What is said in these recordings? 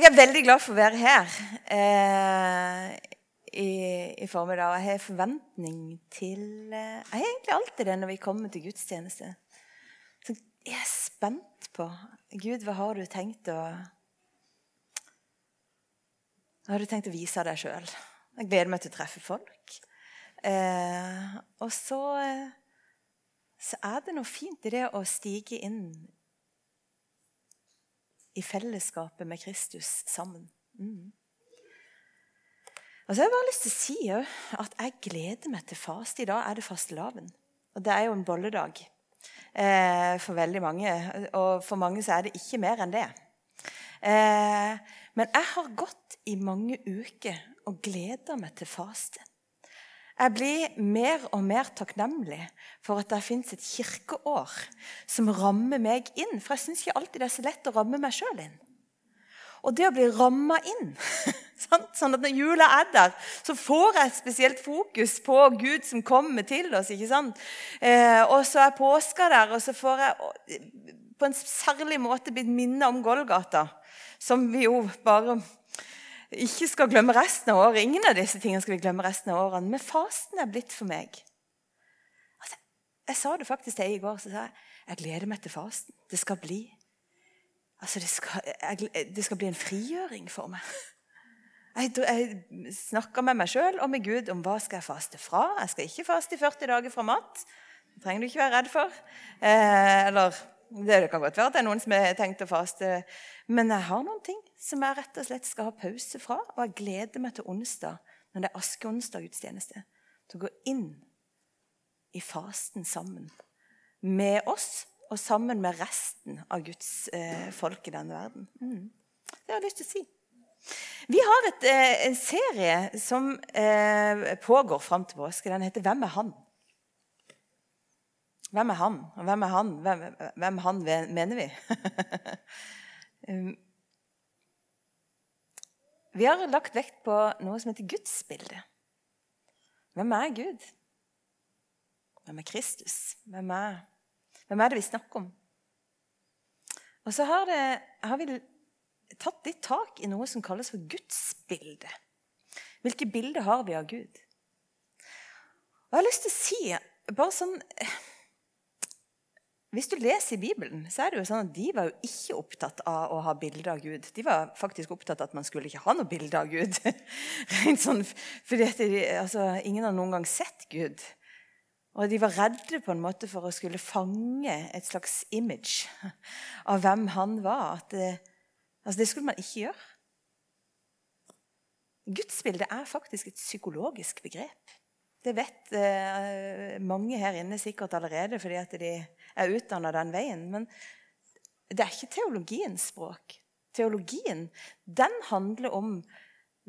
Jeg er veldig glad for å være her eh, i, i, formiddag. Jeg har forventning til eh, Jeg har egentlig alltid det når vi kommer til gudstjeneste. Så jeg er spent på Gud, hva har du tenkt å Hva har du tenkt å vise deg sjøl? Jeg gleder meg til å treffe folk. Eh, og så, eh, så er det noe fint i det å stige inn i fellesskapet med Kristus sammen. Mm. Og så har jeg bare lyst til å si at jeg gleder meg til faste. I dag er det fastelavn. Og det er jo en bolledag eh, for veldig mange. Og for mange så er det ikke mer enn det. Eh, men jeg har gått i mange uker og gleder meg til faste. Jeg blir mer og mer takknemlig for at det fins et kirkeår som rammer meg inn. For jeg syns ikke alltid det er så lett å ramme meg sjøl inn. Og det å bli ramma inn Sånn at når jula er der, så får jeg et spesielt fokus på Gud som kommer til oss. ikke sant? Eh, og så er påska der, og så får jeg på en særlig måte blitt minnet om Golgata. Som vi jo bare ikke skal glemme resten av året. Ingen av disse tingene skal vi glemme resten av årene. Men fasten er blitt for meg. Altså, jeg sa det faktisk til ei i går. så sa Jeg jeg gleder meg til fasten. Det skal bli altså det, skal, jeg, det skal bli en frigjøring for meg. Jeg, jeg snakker med meg sjøl og med Gud om hva skal jeg faste fra. Jeg skal ikke faste i 40 dager fra mat. Det trenger du ikke være redd for. Eh, eller det kan godt være at det er noen som har tenkt å faste. Men jeg har noen ting som jeg rett og slett skal ha pause fra. Og jeg gleder meg til onsdag, når det er askeonsdag-gudstjeneste, til å gå inn i fasten sammen med oss og sammen med resten av Guds eh, folk i denne verden. Mm. Det har jeg lyst til å si. Vi har et, eh, en serie som eh, pågår fram til påske. Den heter 'Hvem er han?' Hvem er han? Og hvem er han? Hvem, hvem han mener vi? um, vi har lagt vekt på noe som heter gudsbildet. Hvem er Gud? Hvem er Kristus? Hvem er, hvem er det vi snakker om? Og så har, det, har, vi tatt litt tak i noe som kalles for gudsbildet. Hvilke bilder har vi av Gud? Og jeg har lyst til å si bare sånn hvis du leser i Bibelen, så er det jo sånn at de var jo ikke opptatt av å ha bilde av Gud. De var faktisk opptatt av at man skulle ikke ha noe bilde av Gud. sånn, fordi de, altså, Ingen har noen gang sett Gud. Og de var redde på en måte for å skulle fange et slags image av hvem han var. Det, altså, det skulle man ikke gjøre. Gudsbildet er faktisk et psykologisk begrep. Det vet eh, mange her inne sikkert allerede fordi at de er utdanna den veien. Men det er ikke teologiens språk. Teologien den handler om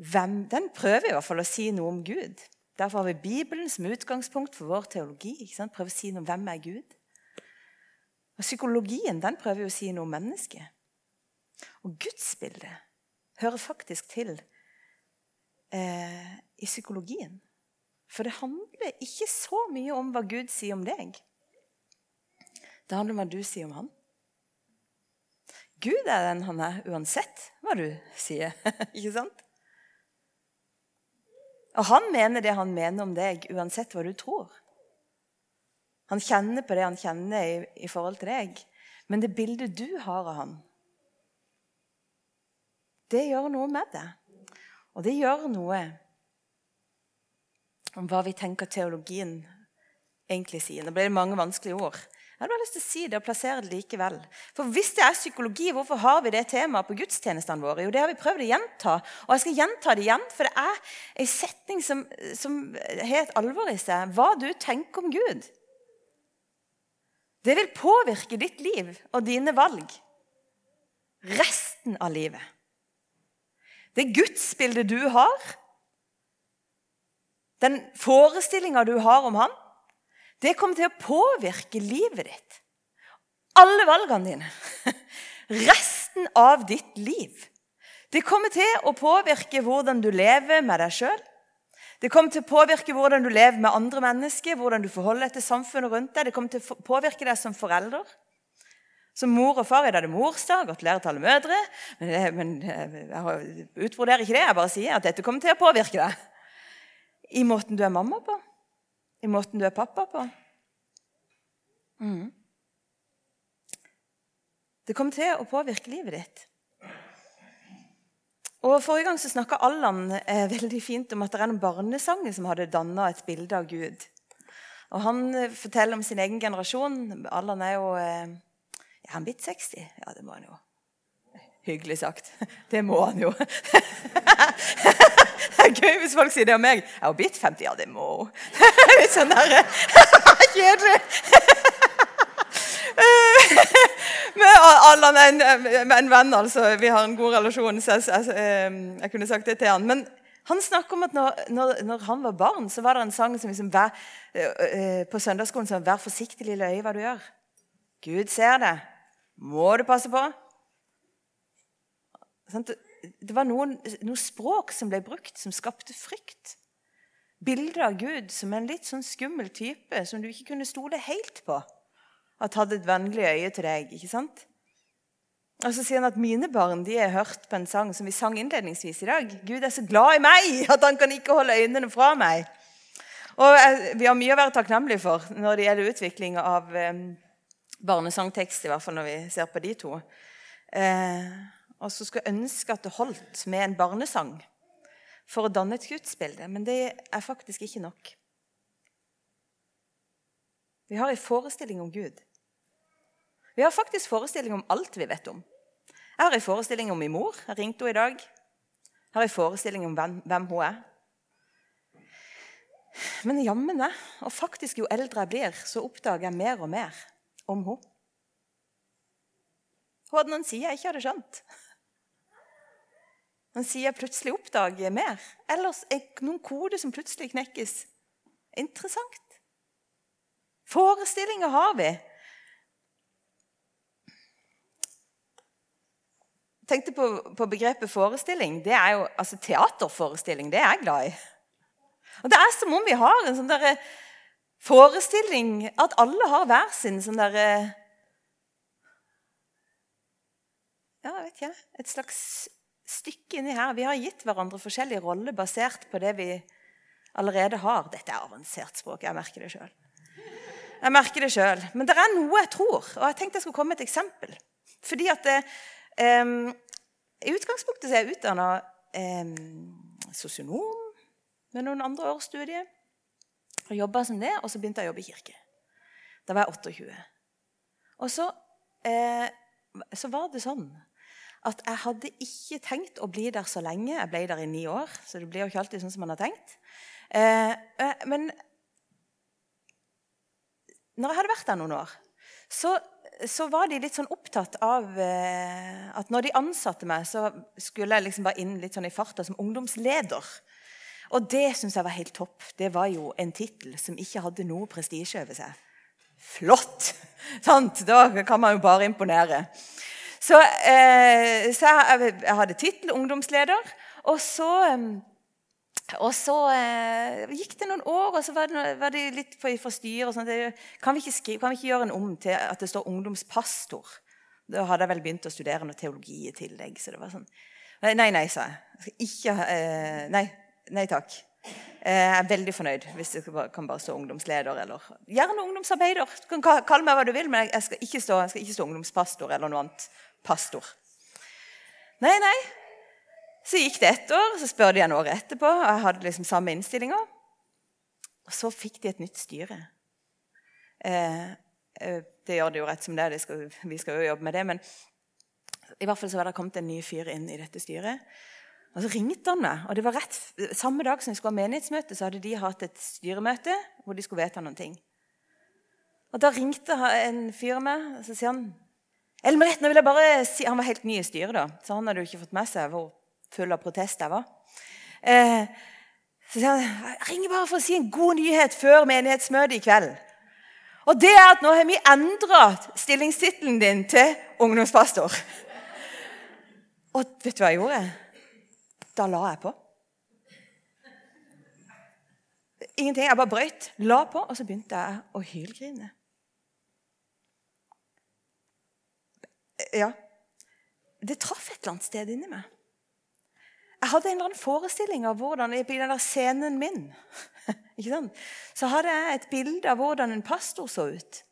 hvem Den prøver i hvert fall å si noe om Gud. Derfor har vi Bibelen som utgangspunkt for vår teologi. Prøver å si noe om hvem er Gud. Og Psykologien den prøver å si noe om mennesket. Og gudsbildet hører faktisk til eh, i psykologien. For det handler ikke så mye om hva Gud sier om deg. Det handler om hva du sier om han. Gud er den han er, uansett hva du sier. ikke sant? Og han mener det han mener om deg, uansett hva du tror. Han kjenner på det han kjenner i, i forhold til deg. Men det bildet du har av han, det gjør noe med det. Og det gjør noe om hva vi tenker teologien egentlig sier. Nå ble det mange vanskelige ord. Jeg hadde bare lyst til å si det og plassere det likevel. For Hvis det er psykologi, hvorfor har vi det temaet på gudstjenestene våre? Jo, Det har vi prøvd å gjenta, og jeg skal gjenta det igjen. For det er en setning som, som har et alvor i seg. Hva du tenker om Gud. Det vil påvirke ditt liv og dine valg resten av livet. Det gudsbildet du har, den forestillinga du har om han, det kommer til å påvirke livet ditt. Alle valgene dine. Resten av ditt liv. Det kommer til å påvirke hvordan du lever med deg sjøl. Det kommer til å påvirke hvordan du lever med andre mennesker, hvordan du forholder deg til samfunnet rundt deg. Det kommer til å påvirke deg som forelder. Som mor og far er det morsdag. Gratulerer til alle mødre. Men, men jeg utvurderer ikke det. Jeg bare sier at dette kommer til å påvirke deg. I måten du er mamma på. I måten du er pappa på. Mm. Det kommer til å påvirke livet ditt. Og Forrige gang så snakka Allan eh, veldig fint om at det er noen barnesanger som hadde danna et bilde av Gud. Og Han eh, forteller om sin egen generasjon. Allan er jo eh, Er han blitt 60? Ja, det må han jo. Hyggelig sagt. Det må han jo. Det er gøy hvis folk sier det om meg. Jeg har blitt 50. Ja, det må hun. Litt sånn der Kjedelig. Med Allan er en, en, venn, altså. Vi har en god relasjon. så jeg, jeg, ehm, jeg, kunne sagt det til han. Men han snakker om at når, når, når, han var barn, så var det en sang som liksom, vær, på søndagsskolen som 'Vær forsiktig, lille øye, hva du gjør'. Gud ser det. Må du passe på? Det var noen, noe språk som ble brukt, som skapte frykt. Bildet av Gud som en litt sånn skummel type som du ikke kunne stole helt på at hadde et vennlig øye til deg. ikke sant? Og så sier han at mine barn de har hørt på en sang som vi sang innledningsvis i dag. Gud er så glad i meg at han kan ikke holde øynene fra meg. Og Vi har mye å være takknemlige for når det gjelder utvikling av eh, barnesangtekst, i hvert fall når vi ser på de to. Eh, og så skulle ønske at det holdt med en barnesang for å danne et gudsbilde, men det er faktisk ikke nok. Vi har en forestilling om Gud. Vi har faktisk forestilling om alt vi vet om. Jeg har en forestilling om min mor. Jeg ringte henne i dag. Jeg har en forestilling om hvem, hvem hun er. Men jammen meg, og faktisk jo eldre jeg blir, så oppdager jeg mer og mer om henne. Hun hadde noen sider jeg ikke hadde skjønt. Noen sider jeg plutselig oppdager mer. Ellers er noen koder som plutselig knekkes. Interessant. Forestillinger har vi tenkte på, på, begrepet forestilling. Det er jo, altså Teaterforestilling det er jeg glad i. Og Det er som om vi har en sånn der forestilling At alle har hver sin sånn derre Ja, jeg vet ikke. Et slags stykke inni her. Vi har gitt hverandre forskjellige roller basert på det vi allerede har. Dette er avansert språk. Jeg merker det sjøl. Jeg merker det sjøl. Men det er noe jeg tror, og jeg tenkte jeg skulle komme med et eksempel. Fordi at det, Um, I utgangspunktet så er jeg utdanna um, sosionom med noen andre års studie. Og jobba som det, og så begynte jeg å jobbe i kirke. Da var jeg 28. Og så, eh, så var det sånn at jeg hadde ikke tenkt å bli der så lenge. Jeg ble der i ni år, så det blir jo ikke alltid sånn som man har tenkt. Eh, eh men når jeg hadde vært der noen år, så så var de litt sånn opptatt av eh, at når de ansatte meg, så skulle jeg liksom bare inn litt sånn i farta som ungdomsleder. Og det syns jeg var helt topp. Det var jo en tittel som ikke hadde noe prestisje over seg. Flott! Sant? Da kan man jo bare imponere. Så, eh, så jeg, jeg, hadde tittel ungdomsleder. Og så og så eh, gikk det noen år, og så var det, var det litt fra styret og sånt. Kan, vi ikke kan vi ikke gjøre en om til at det står ungdomspastor? Da hadde jeg vel begynt å studere noe teologi i tillegg. så det var sånn. Nei, nei, sa jeg. Ikke, eh, nei, nei takk. Eh, jeg er veldig fornøyd hvis det kan bare stå ungdomsleder. eller Gjerne ungdomsarbeider. Du kan kalle meg hva du vil, men jeg skal ikke stå, jeg skal ikke stå ungdomspastor eller noe annet pastor. Nei, nei. Så gikk det ett år, så spør de en år etterpå, og jeg hadde liksom samme innstillinga. Og så fikk de et nytt styre. Eh, eh, det gjør det jo rett som det, er, vi skal jo jobbe med det. Men i hvert fall så var det kommet en ny fyr inn i dette styret. Og så ringte han meg. og det var rett, Samme dag som vi skulle ha menighetsmøte, så hadde de hatt et styremøte hvor de skulle vedta noen ting. Og Da ringte en fyr meg, og så sier han Elmerit, nå vil jeg bare si, Han var helt ny i styret, da, så han hadde jo ikke fått med seg hvor full av protester. var. Eh, så sier han jeg ringer bare for å si en god nyhet før menighetsmøtet i kveld. Og det er at nå har vi endra stillingstittelen din til ungdomspastor. Og vet du hva jeg gjorde? Da la jeg på. Ingenting. Jeg bare brøyt, la på, og så begynte jeg å hylgrine. Ja, det traff et eller annet sted inni meg. Jeg hadde en eller annen forestilling av hvordan i den der scenen min ikke sant? så hadde jeg et bilde av hvordan en pastor så ut.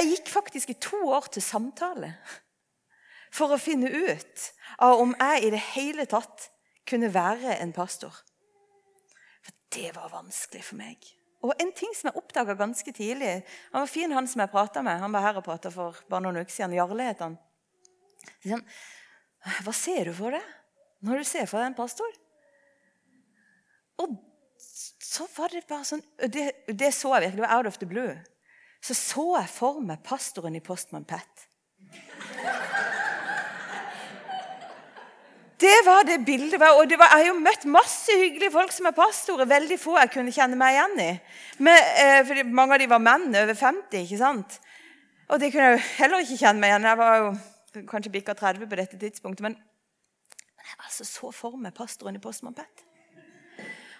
Jeg gikk faktisk i to år til samtale for å finne ut av om jeg i det hele tatt kunne være en pastor. For det var vanskelig for meg. Og en ting som jeg oppdaga ganske tidlig Han var fin, han som jeg prata med. Han var her og prata for bare noen uker siden. Jarle het han. han. Hva ser du for deg når du ser for deg en pastor? Og så var det bare sånn Det, det så jeg virkelig. Det var out of the blue. Så så jeg for meg pastoren i Postman Pat. Det var det bildet. Og det var, jeg har jo møtt masse hyggelige folk som er pastorer. Veldig få jeg kunne kjenne meg igjen i. Men, eh, mange av de var menn over 50. ikke sant? Og det kunne jeg jo heller ikke kjenne meg igjen Jeg var jo kanskje bikka 30 på dette tidspunktet. Men, men jeg var altså så for meg pastoren i Postmann Pet.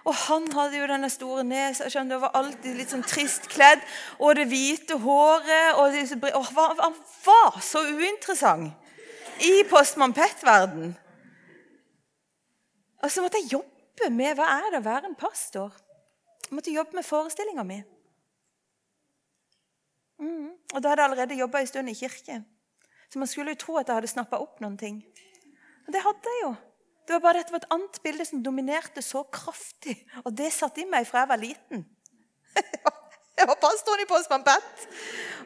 Og han hadde jo denne store nesa. skjønner du, var alltid litt sånn trist kledd. Og det hvite håret. og, det, og Han var så uinteressant i Postmann Pet-verden. Og så måtte jeg jobbe med hva er det å være en pastor. Jeg måtte jobbe med forestillinga mi. Mm. Og da hadde jeg allerede jobba en stund i kirke. Så man skulle jo tro at jeg hadde snappa opp noen ting. Og det hadde jeg jo. Det var bare dette var et annet bilde som dominerte så kraftig. Og det satt i meg fra jeg var liten. Jeg var pastoren i Postmann Pat.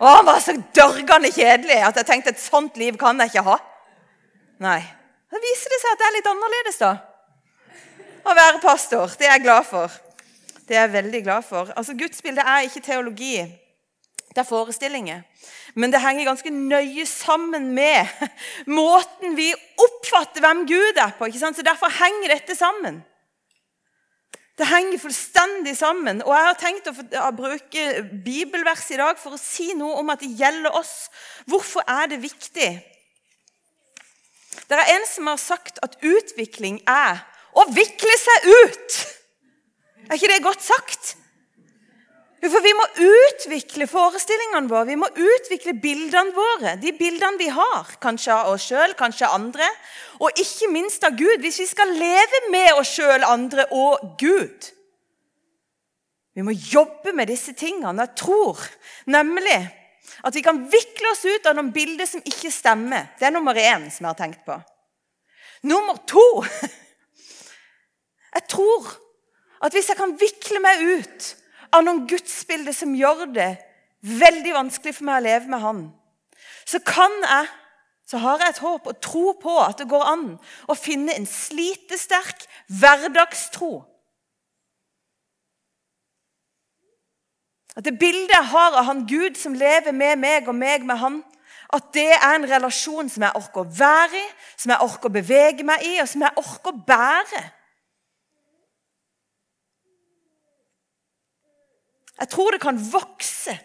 Og han var så dørgende kjedelig at jeg tenkte et sånt liv kan jeg ikke ha. Nei. Da viser det seg at det er litt annerledes, da å være pastor. Det er jeg glad for. Det er jeg veldig glad for. Altså, Gudsbildet er ikke teologi. Det er forestillinger. Men det henger ganske nøye sammen med måten vi oppfatter hvem Gud er på. ikke sant? Så Derfor henger dette sammen. Det henger fullstendig sammen. Og Jeg har tenkt å, bruke bibelvers i dag for å si noe om at det gjelder oss. Hvorfor er det viktig? Det er en som har sagt at utvikling er å vikle seg ut. Er ikke det godt sagt? For Vi må utvikle forestillingene våre, vi må utvikle bildene våre. De bildene vi har, kanskje av oss sjøl, kanskje av andre. Og ikke minst av Gud, hvis vi skal leve med oss sjøl, andre og Gud. Vi må jobbe med disse tingene. Jeg tror nemlig at vi kan vikle oss ut av noen bilder som ikke stemmer. Det er nummer én som jeg har tenkt på. Nummer to jeg tror at hvis jeg kan vikle meg ut av noen gudsbilder som gjør det veldig vanskelig for meg å leve med Han, så kan jeg så har jeg et håp og tro på at det går an å finne en slitesterk hverdagstro. At det bildet jeg har av han Gud som lever med meg og meg med han, at det er en relasjon som jeg orker å være i, som jeg orker å bevege meg i, og som jeg orker å bære. Jeg tror det kan vokse,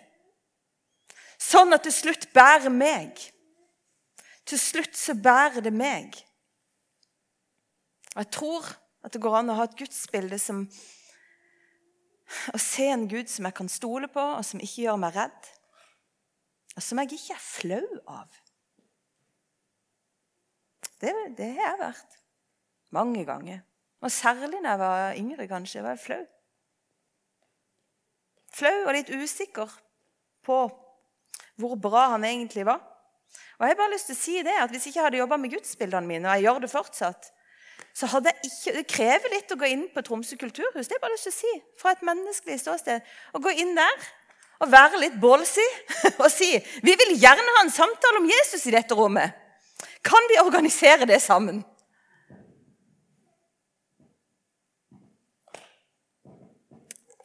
sånn at til slutt bærer meg. Til slutt så bærer det meg. Og Jeg tror at det går an å ha et gudsbilde som Å se en Gud som jeg kan stole på, og som ikke gjør meg redd. Og som jeg ikke er flau av. Det, det har jeg vært. Mange ganger. Og særlig da jeg var yngre, kanskje. var jeg flau flau og litt usikker på hvor bra han egentlig var. Og jeg har bare lyst til å si det, at Hvis jeg ikke hadde jobba med gudsbildene mine, og jeg gjør det fortsatt, så hadde jeg ikke, Det krever litt å gå inn på Tromsø kulturhus. Det er bare lyst til å si, fra et menneskelig ståsted. Å gå inn der og være litt ballsy og si vi vil gjerne ha en samtale om Jesus i dette rommet. Kan vi organisere det sammen?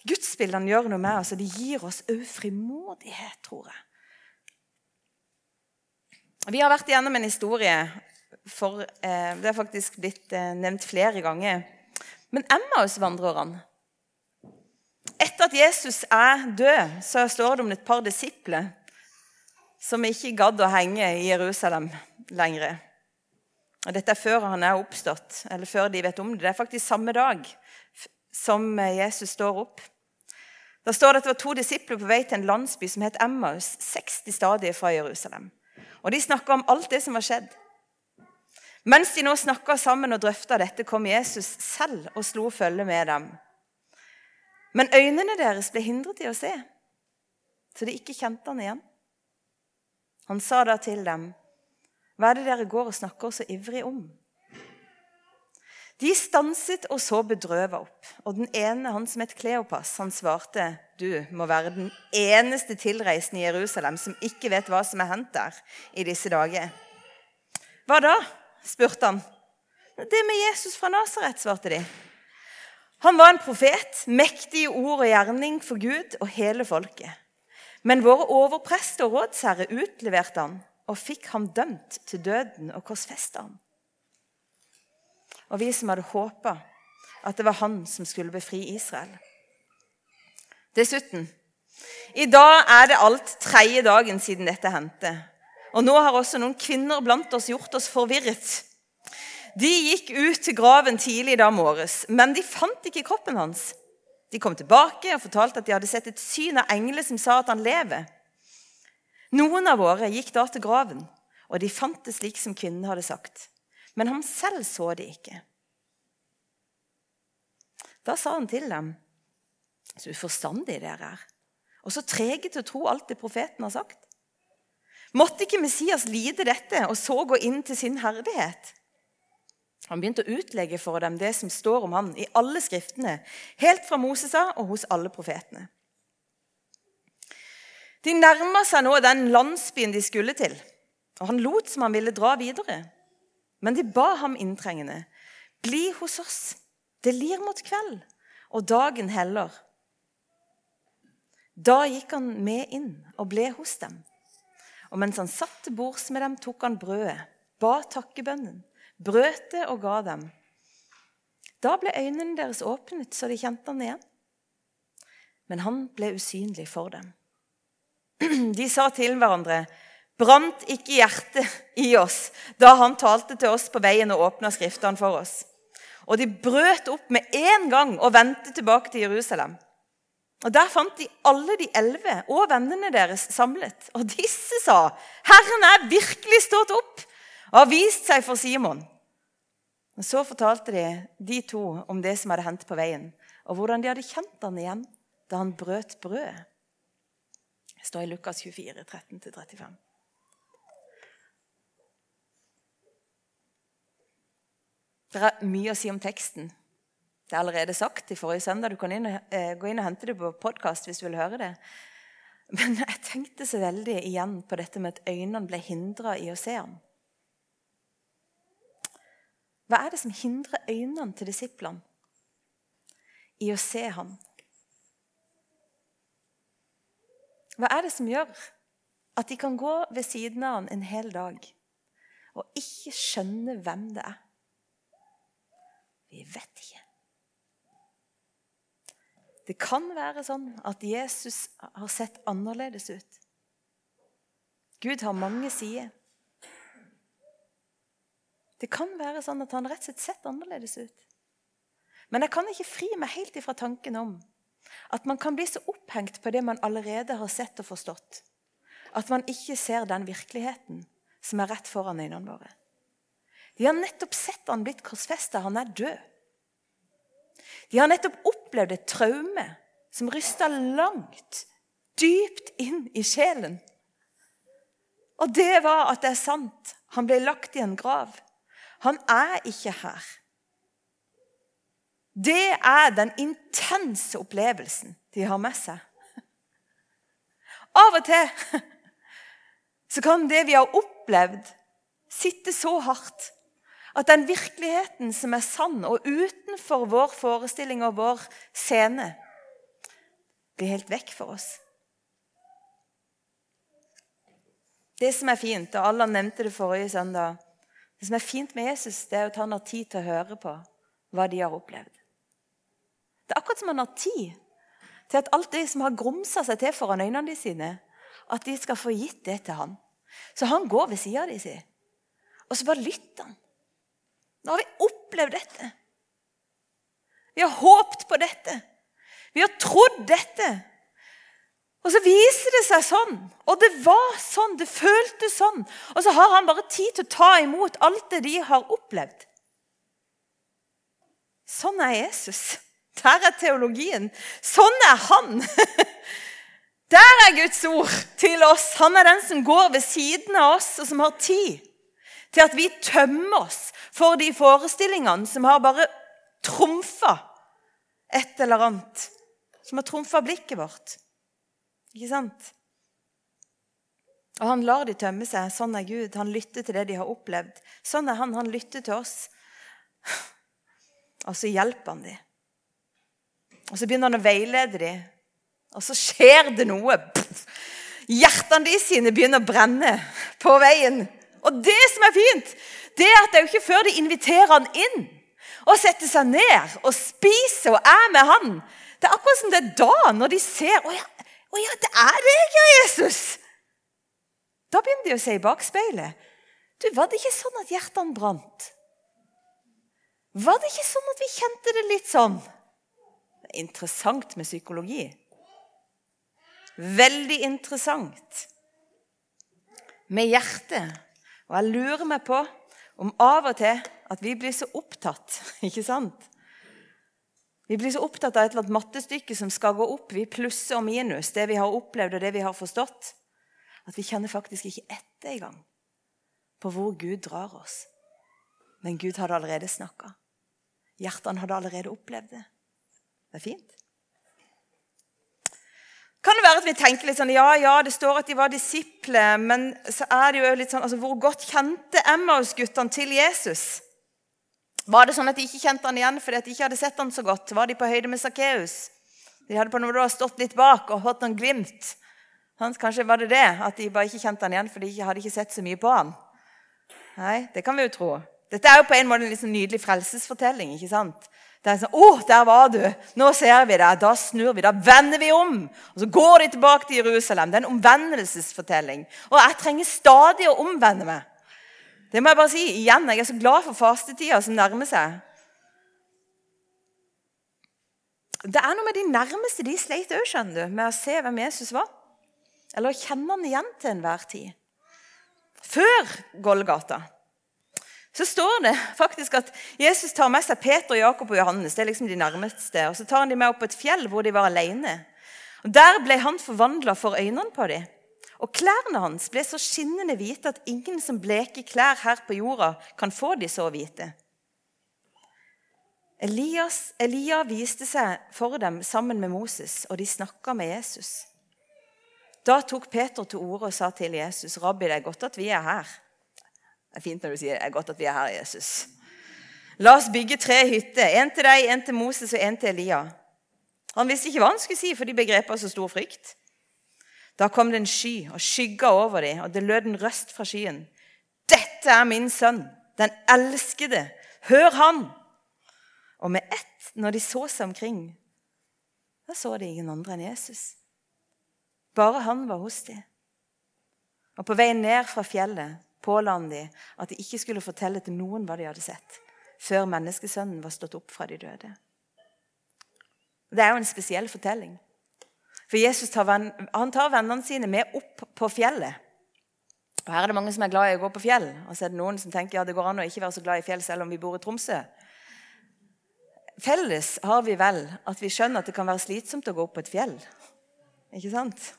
Gudsbildene gjør noe med oss, og de gir oss òg frimodighet, tror jeg. Vi har vært igjennom en historie for eh, Det er faktisk blitt eh, nevnt flere ganger. Men Emmaus-vandrerne Etter at Jesus er død, så står det om et par disipler som ikke gadd å henge i Jerusalem lenger. Og Dette er før han er oppstått, eller før de vet om det. Det er faktisk samme dag som Jesus står opp. Da står det at det var to disipler på vei til en landsby som het Emmaus, 60 stadier fra Jerusalem. Og de snakka om alt det som var skjedd. Mens de nå snakka sammen og drøfta dette, kom Jesus selv og slo følge med dem. Men øynene deres ble hindret i å se, så de ikke kjente han igjen. Han sa da til dem, 'Hva er det dere går og snakker så ivrig om?' De stanset og så bedrøva opp, og den ene, han som het Kleopas, han svarte, 'Du må være den eneste tilreisende i Jerusalem som ikke vet hva som er hendt der i disse dager.' 'Hva da?' spurte han. 'Det med Jesus fra Nasaret', svarte de. Han var en profet, mektig i ord og gjerning for Gud og hele folket. Men våre overprester og rådsherre utleverte han og fikk ham dømt til døden og korsfesta ham og vi som hadde håpa at det var han som skulle befri Israel. Dessuten i dag er det alt tredje dagen siden dette hendte. Og nå har også noen kvinner blant oss gjort oss forvirret. De gikk ut til graven tidlig da morges, men de fant ikke kroppen hans. De kom tilbake og fortalte at de hadde sett et syn av engler som sa at han lever. Noen av våre gikk da til graven, og de fant det slik som kvinnen hadde sagt men han selv så det ikke. Da sa han til dem, så uforstandige dere er, og så trege til å tro alt det profeten har sagt. Måtte ikke Messias lide dette og så gå inn til sin herlighet? Han begynte å utlegge for dem det som står om ham i alle skriftene, helt fra Moses av og hos alle profetene. De nærma seg nå den landsbyen de skulle til, og han lot som han ville dra videre. Men de ba ham inntrengende. Bli hos oss. Det lir mot kveld, og dagen heller. Da gikk han med inn og ble hos dem. Og mens han satt til bords med dem, tok han brødet, ba takkebønnen, brøt det og ga dem. Da ble øynene deres åpnet, så de kjente han igjen. Men han ble usynlig for dem. De sa til hverandre, brant ikke hjertet i oss da han talte til oss på veien og åpna Skriftene for oss. Og de brøt opp med en gang og vendte tilbake til Jerusalem. Og Der fant de alle de elleve og vennene deres samlet. Og disse sa, 'Herren er virkelig stått opp og har vist seg for Simon.' Og Så fortalte de de to om det som hadde hendt på veien, og hvordan de hadde kjent han igjen da han brøt brødet. Det står i Lukas 24, 13-35. Det er mye å si om teksten. Det er allerede sagt i forrige søndag. Du kan inn og, eh, gå inn og hente det på podkast hvis du vil høre det. Men jeg tenkte så veldig igjen på dette med at øynene ble hindra i å se ham. Hva er det som hindrer øynene til disiplene i å se ham? Hva er det som gjør at de kan gå ved siden av ham en hel dag og ikke skjønne hvem det er? Vi vet ikke. Det kan være sånn at Jesus har sett annerledes ut. Gud har mange sider. Det kan være sånn at han rett og slett sett annerledes ut. Men jeg kan ikke fri meg helt ifra tanken om at man kan bli så opphengt på det man allerede har sett og forstått, at man ikke ser den virkeligheten som er rett foran øynene våre. De har nettopp sett han blitt korsfesta. Han er død. De har nettopp opplevd et traume som ryster langt, dypt inn i sjelen. Og det var at det er sant. Han ble lagt i en grav. Han er ikke her. Det er den intense opplevelsen de har med seg. Av og til så kan det vi har opplevd, sitte så hardt at den virkeligheten som er sann, og utenfor vår forestilling og vår scene, blir helt vekk for oss. Det som er fint, og Allan nevnte det forrige søndag Det som er fint med Jesus, det er at han har tid til å høre på hva de har opplevd. Det er akkurat som han har tid til at alt det som har grumsa seg til foran øynene sine, at de skal få gitt det til han. Så han går ved sida av de si, og så bare lytter han. Nå har vi opplevd dette. Vi har håpt på dette. Vi har trodd dette. Og så viser det seg sånn. Og det var sånn. Det føltes sånn. Og så har han bare tid til å ta imot alt det de har opplevd. Sånn er Jesus. Der er teologien. Sånn er han. Der er Guds ord til oss. Han er den som går ved siden av oss, og som har tid til at vi tømmer oss for de forestillingene som har bare trumfa et eller annet. Som har trumfa blikket vårt. Ikke sant? Og han lar de tømme seg. Sånn er Gud. Han lytter til det de har opplevd. Sånn er han. Han lytter til oss. Og så hjelper han dem. Og så begynner han å veilede dem. Og så skjer det noe. Hjertene de sine begynner å brenne på veien. Og det som er fint, det er at det er jo ikke før de inviterer han inn og setter seg ned og spiser og er med han. Det er akkurat som det er da, når de ser Å ja, å ja det er deg, ja, Jesus! Da begynner de å se i bakspeilet. Du, Var det ikke sånn at hjertene brant? Var det ikke sånn at vi kjente det litt sånn? Det er interessant med psykologi. Veldig interessant med hjertet. Og jeg lurer meg på om av og til at vi blir så opptatt, ikke sant? Vi blir så opptatt av et eller annet mattestykke som skal gå opp. Vi plusser og minus, det vi har opplevd og det vi har forstått. At vi kjenner faktisk ikke etter engang på hvor Gud drar oss. Men Gud hadde allerede snakka. Hjertene hadde allerede opplevd det. Det er fint. Kan det være at vi tenker litt sånn Ja, ja, det står at de var disipler, men så er det jo litt sånn altså, Hvor godt kjente Emmaus-guttene til Jesus? Var det sånn at de ikke kjente han igjen fordi de ikke hadde sett han så godt? Var de på høyde med Sakkeus? De hadde på noe da stått litt bak og hatt noen glimt. Kanskje var det det, at de bare ikke kjente han igjen fordi de hadde ikke sett så mye på han. Nei, det kan vi jo tro. Dette er jo på en måte en liksom nydelig frelsesfortelling. ikke sant? Det er sånn 'Å, der var du! Nå ser vi deg.' Da snur vi, da vender vi om. Og så går de tilbake til Jerusalem. Det er en omvendelsesfortelling. Og jeg trenger stadig å omvende meg. Det må jeg bare si igjen. Jeg er så glad for fastetida som nærmer seg. Det er noe med de nærmeste de sleit òg, skjønner du, med å se hvem Jesus var. Eller å kjenne han igjen til enhver tid. Før Golgata så står det faktisk at Jesus tar med seg Peter, Jakob og Johannes. det er liksom de nærmeste, og Så tar han dem med opp på et fjell hvor de var alene. Og Der ble han forvandla for øynene på dem. Og klærne hans ble så skinnende hvite at ingen som bleker klær her på jorda, kan få de så hvite. Elias, Elia viste seg for dem sammen med Moses, og de snakka med Jesus. Da tok Peter til orde og sa til Jesus, 'Rabbi, det er godt at vi er her.' Det er fint når du sier det er godt at vi er her, Jesus. La oss bygge tre hytter. En til deg, en til Moses og en til Elia. Han visste ikke hva han skulle si, for de begrep så stor frykt. Da kom det en sky og skygga over dem, og det lød en røst fra skyen. Dette er min sønn, den elskede. Hør han! Og med ett, når de så seg omkring, da så de ingen andre enn Jesus. Bare han var hos dem. Og på vei ned fra fjellet påla han dem at de ikke skulle fortelle til noen hva de hadde sett, før menneskesønnen var stått opp fra de døde. Det er jo en spesiell fortelling. For Jesus tar, venn, tar vennene sine med opp på fjellet. Og Her er det mange som er glad i å gå på fjell. Og så er det noen som tenker ja, det går an å ikke være så glad i fjell selv om vi bor i Tromsø. Felles har vi vel at vi skjønner at det kan være slitsomt å gå opp på et fjell. Ikke sant?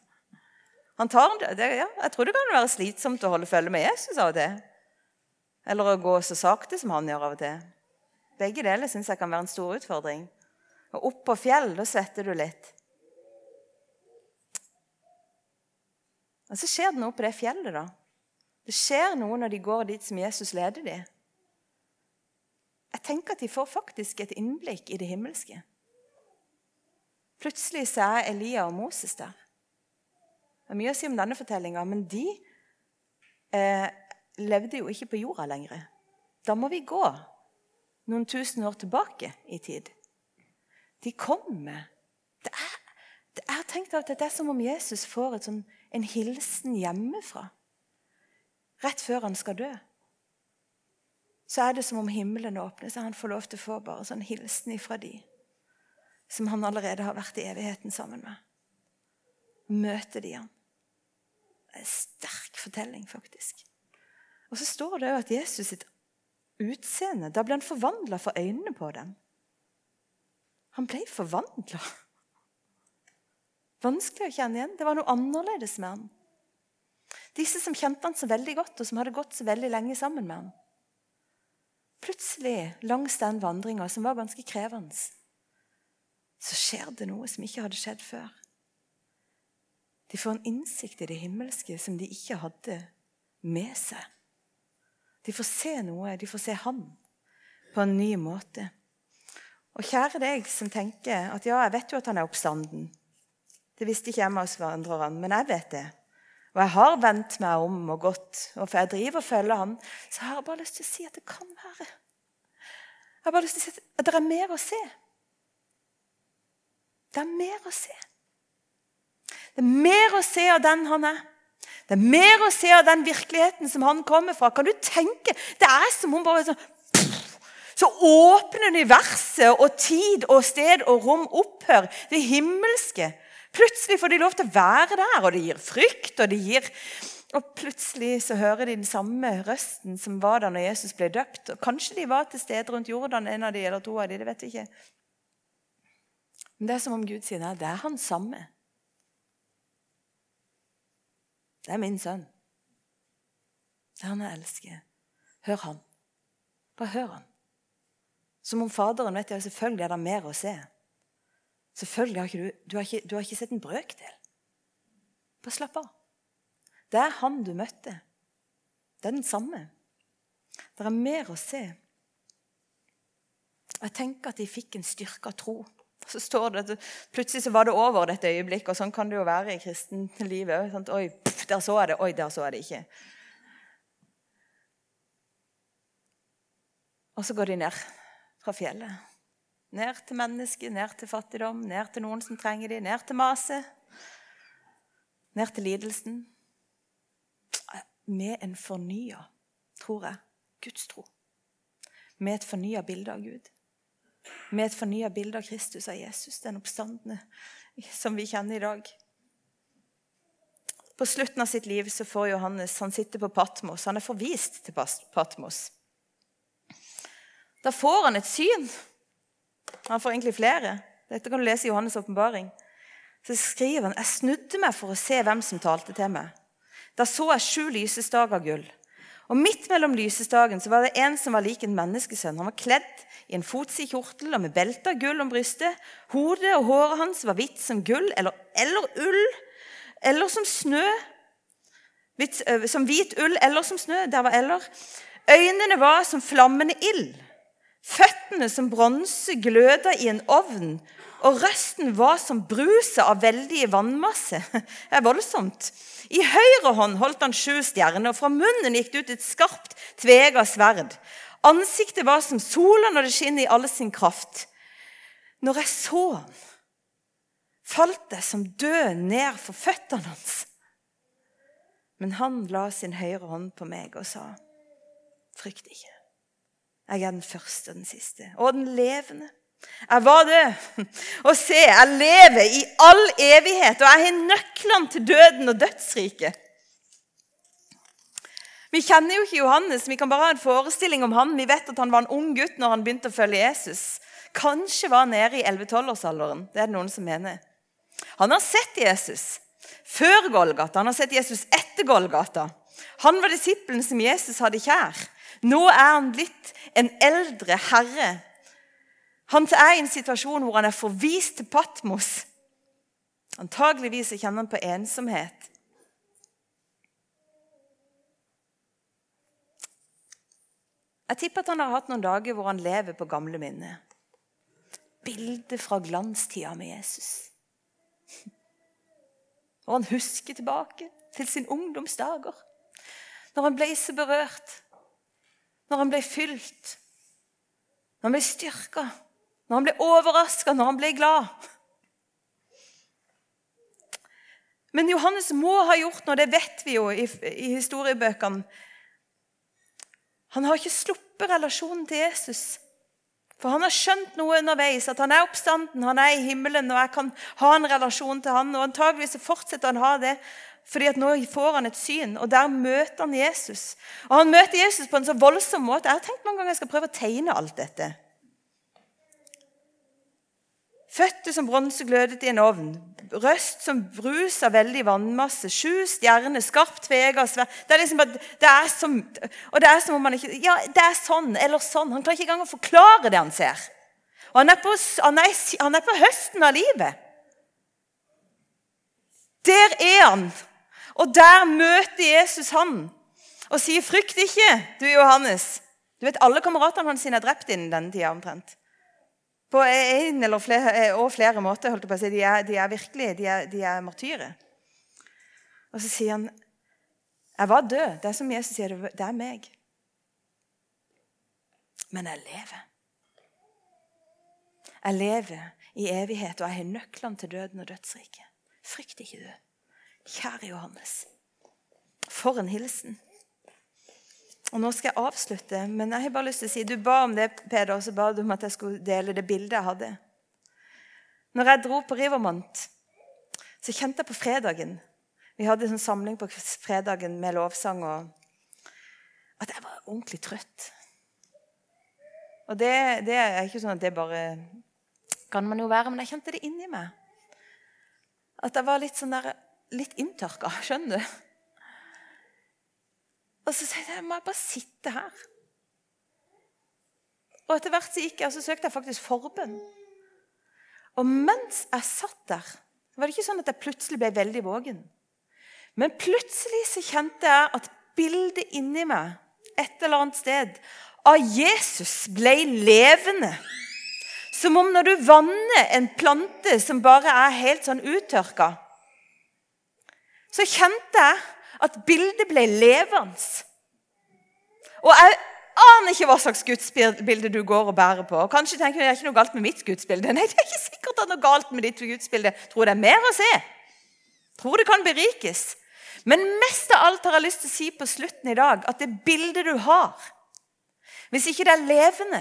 Tar det, ja, jeg tror det kan være slitsomt å holde følge med Jesus av og til. Eller å gå så sakte som han gjør av og til. Begge deler syns jeg kan være en stor utfordring. Og opp på fjell, da svetter du litt. Og så skjer det noe på det fjellet, da. Det skjer noe når de går dit som Jesus leder dem. Jeg tenker at de får faktisk et innblikk i det himmelske. Plutselig så er Elia og Moses der. Det er mye å si om denne fortellinga, men de eh, levde jo ikke på jorda lenger. Da må vi gå noen tusen år tilbake i tid. De kommer. Det er, det er tenkt at det er som om Jesus får sånn, en hilsen hjemmefra rett før han skal dø. Så er det som om himmelen åpner seg. Han får lov til å få bare sånn hilsen ifra de som han allerede har vært i evigheten sammen med. møter de han. En sterk fortelling, faktisk. Og så står det jo at Jesus sitt utseende Da ble han forvandla for øynene på dem. Han ble forvandla. Vanskelig å kjenne igjen. Det var noe annerledes med han. Disse som kjente han så veldig godt, og som hadde gått så veldig lenge sammen med han. Plutselig, langs den vandringa, som var ganske krevende, så skjer det noe som ikke hadde skjedd før. De får en innsikt i det himmelske som de ikke hadde med seg. De får se noe, de får se Han på en ny måte. Og kjære deg som tenker at ja, jeg vet jo at han er oppstanden. Det visste ikke jeg med oss vandrerne, men jeg vet det. Og jeg har vendt meg om og gått, og for jeg driver og følger han, så har jeg bare lyst til å si at det kan være. Jeg har bare lyst til å si at det er mer å se. Det er mer å se. Det er mer å se av den han er. Det er mer å se av den virkeligheten som han kommer fra. Kan du tenke? Det er som om bare sånn så åpner universet og tid og sted og rom opphør. Det himmelske. Plutselig får de lov til å være der, og det gir frykt. Og, gir... og plutselig så hører de den samme røsten som var der når Jesus ble døpt. Og kanskje de var til stede rundt Jordan, en av de eller to av de, det vet vi ikke. Men det er som om Gud sier nei, det er han samme. Det er min sønn. Det er han jeg elsker. Hør han. Bare hør han. Som om Faderen vet jeg, selvfølgelig er det mer å se. Selvfølgelig har ikke du, du, har ikke, du har ikke sett en brøkdel. Bare slapp av. Det er han du møtte. Det er den samme. Det er mer å se. Jeg tenker at de fikk en styrka tro. Så står det at Plutselig så var det over dette øyeblikket, og sånn kan det jo være i kristenlivet. Oi, der så jeg det. Oi, der så jeg det ikke. Og så går de ned fra fjellet. Ned til mennesket, ned til fattigdom, ned til noen som trenger dem, ned til maset. Ned til lidelsen. Med en fornya, tror jeg, gudstro. Med et fornya bilde av Gud. Med et fornya bilde av Kristus, av Jesus, den oppstandende som vi kjenner i dag. På slutten av sitt liv så får Johannes han sitter på Patmos. Han er forvist til Patmos. Da får han et syn han får egentlig flere. Dette kan du lese i Johannes' åpenbaring. Så skriver han jeg snudde meg for å se hvem som talte til meg. Da så jeg sju lysestager gull. Og Midt mellom lysestagen så var det en som var lik en menneskesønn. Han var kledd i en fotsid kjortel og med belte av gull om brystet. Hodet og håret hans var hvitt som gull eller, eller ull eller som snø. Som hvit ull eller som snø. Der var eller. Øynene var som flammende ild. Føttene som bronse gløda i en ovn, og røsten var som bruset av veldige vannmasse. Det er voldsomt. I høyre hånd holdt han sju stjerner, og fra munnen gikk det ut et skarpt, tvega sverd. Ansiktet var som sola når det skinner i alle sin kraft. Når jeg så han, falt jeg som død ned for føttene hans. Men han la sin høyre hånd på meg og sa, frykt ikke. Jeg er den første og den siste, og den levende. Jeg var død, Og se, jeg lever i all evighet, og jeg har nøklene til døden og dødsriket. Vi kjenner jo ikke Johannes, vi kan bare ha en forestilling om han. Vi vet at han var en ung gutt når han begynte å følge Jesus. Kanskje var han nede i 11-12-årsalderen. Det er det noen som mener. Han har sett Jesus før Golgata, han har sett Jesus etter Golgata. Han var disippelen som Jesus hadde kjær. Nå er han blitt en eldre herre. Han er i en situasjon hvor han er forvist til Patmos. Antageligvis kjenner han på ensomhet. Jeg tipper at han har hatt noen dager hvor han lever på gamle minner. Bilder fra glanstida med Jesus. Og han husker tilbake til sin ungdomsdager. Når han ble så berørt når han ble fylt, når han ble styrka, når han ble overraska, når han ble glad. Men Johannes må ha gjort noe, det vet vi jo i, i historiebøkene. Han har ikke sluppet relasjonen til Jesus. For han har skjønt noe underveis, at han er oppstanden, han er i himmelen, og jeg kan ha en relasjon til han, og antageligvis fortsetter han å ha det. Fordi at Nå får han et syn, og der møter han Jesus. Og Han møter Jesus på en så voldsom måte. Jeg har tenkt mange ganger jeg skal prøve å tegne alt dette. Føtter som bronse glødet i en ovn. Røst som brus av veldig vannmasse. Sju stjerner, skarpt tvega Det liksom det er som, Og det er som om han ikke Ja, det er sånn eller sånn. Han klarer ikke engang å forklare det han ser. Og han er på, han er, han er på høsten av livet. Der er han. Og der møter Jesus han og sier, 'Frykt ikke, du Johannes.' Du vet, Alle kameratene hans er drept innen denne tida omtrent. På en eller flere, og flere måter. holdt jeg på å si. De er, de er virkelig de er, de er martyrer. Og så sier han, 'Jeg var død.' Det er som Jesus sier, det er meg. Men jeg lever. Jeg lever i evighet, og jeg har nøklene til døden og dødsriket. Frykt ikke, du. Kjære Johannes. For en hilsen. Og Nå skal jeg avslutte, men jeg har bare lyst til å si du ba om det, Peder, og så ba du om at jeg skulle dele det bildet jeg hadde. Når jeg dro på Rivermont, så kjente jeg på fredagen Vi hadde en sånn samling på fredagen med lovsang. og At jeg var ordentlig trøtt. Og det, det er ikke sånn at det bare kan man jo være, men jeg kjente det inni meg. At jeg var litt sånn der, litt inntørka. Skjønner du? Og så sa jeg må jeg bare sitte her. Og etter hvert så gikk jeg, og så søkte jeg faktisk forbønn. Og mens jeg satt der, var det ikke sånn at jeg plutselig ble veldig vågen. Men plutselig så kjente jeg at bildet inni meg et eller annet sted av Jesus ble levende. Som om når du vanner en plante som bare er helt sånn uttørka, så kjente jeg at bildet ble levende. Og jeg aner ikke hva slags gudsbilde du går og bærer på. Kanskje tenker du det er ikke noe galt med mitt gudsbilde. Nei, det er ikke sikkert det er noe galt med ditt gudsbilde. Tror det er mer å se. Tror det kan berikes. Men mest av alt har jeg lyst til å si på slutten i dag at det bildet du har Hvis ikke det er levende,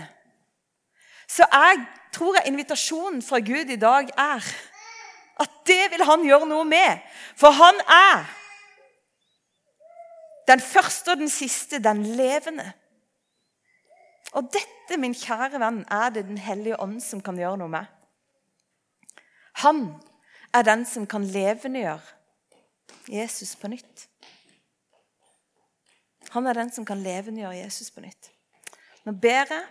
så jeg tror jeg invitasjonen fra Gud i dag er at det vil han gjøre noe med. For han er den første og den siste, den levende. Og dette, min kjære venn, er det Den hellige ånd som kan gjøre noe med. Han er den som kan levendegjøre Jesus på nytt. Han er den som kan levendegjøre Jesus på nytt. Nå ber jeg,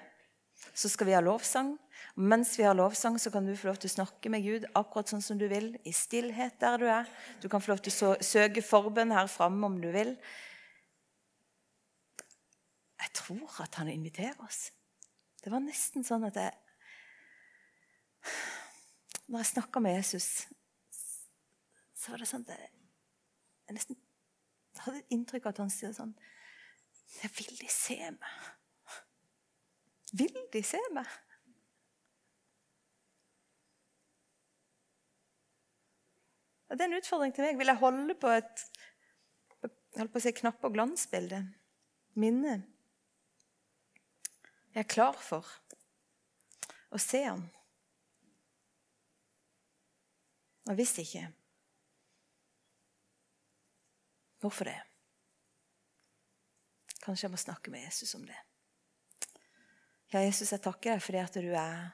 så skal vi ha lovsang. Og mens vi har lovsang, så kan du få lov til å snakke med Gud akkurat sånn som du vil, i stillhet der du er. Du kan få lov til å søke forbønn her framme om du vil. Jeg tror at han inviterer oss. Det var nesten sånn at jeg Når jeg snakka med Jesus, så var det sånn at jeg, jeg nesten hadde et inntrykk av at han sier sånn Vil de se meg? Vil de se meg? Det er en utfordring til meg. Vil jeg holde på et holdt på å si, knapp- og glansbilde? Minne? Jeg er klar for å se ham. Og hvis ikke Hvorfor det? Kanskje jeg må snakke med Jesus om det. Ja, Jesus, jeg takker deg fordi at du er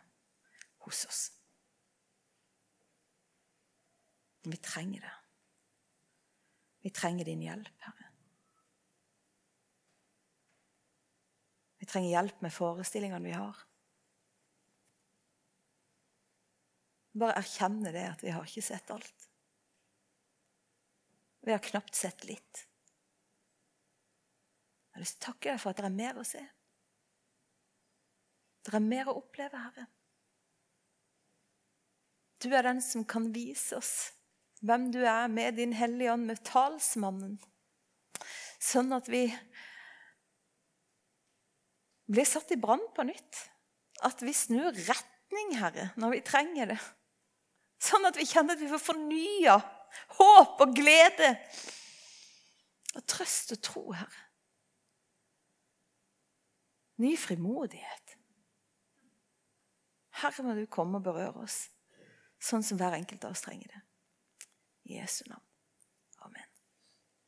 hos oss. Vi trenger det. Vi trenger din hjelp, Herre. Vi trenger hjelp med forestillingene vi har. Bare erkjenne det at vi har ikke sett alt. Vi har knapt sett litt. Jeg har lyst til å takke deg for at det er mer å se. Det er mer å oppleve, Herre. Du er den som kan vise oss hvem du er med din Hellige Ånd, med talsmannen. Sånn at vi blir satt i brann på nytt. At vi snur retning, Herre, når vi trenger det. Sånn at vi kjenner at vi får fornya håp og glede. Og trøst og tro, Herre. Ny frimodighet. Herre, må du komme og berøre oss, sånn som hver enkelt av oss trenger det. I Jesu navn.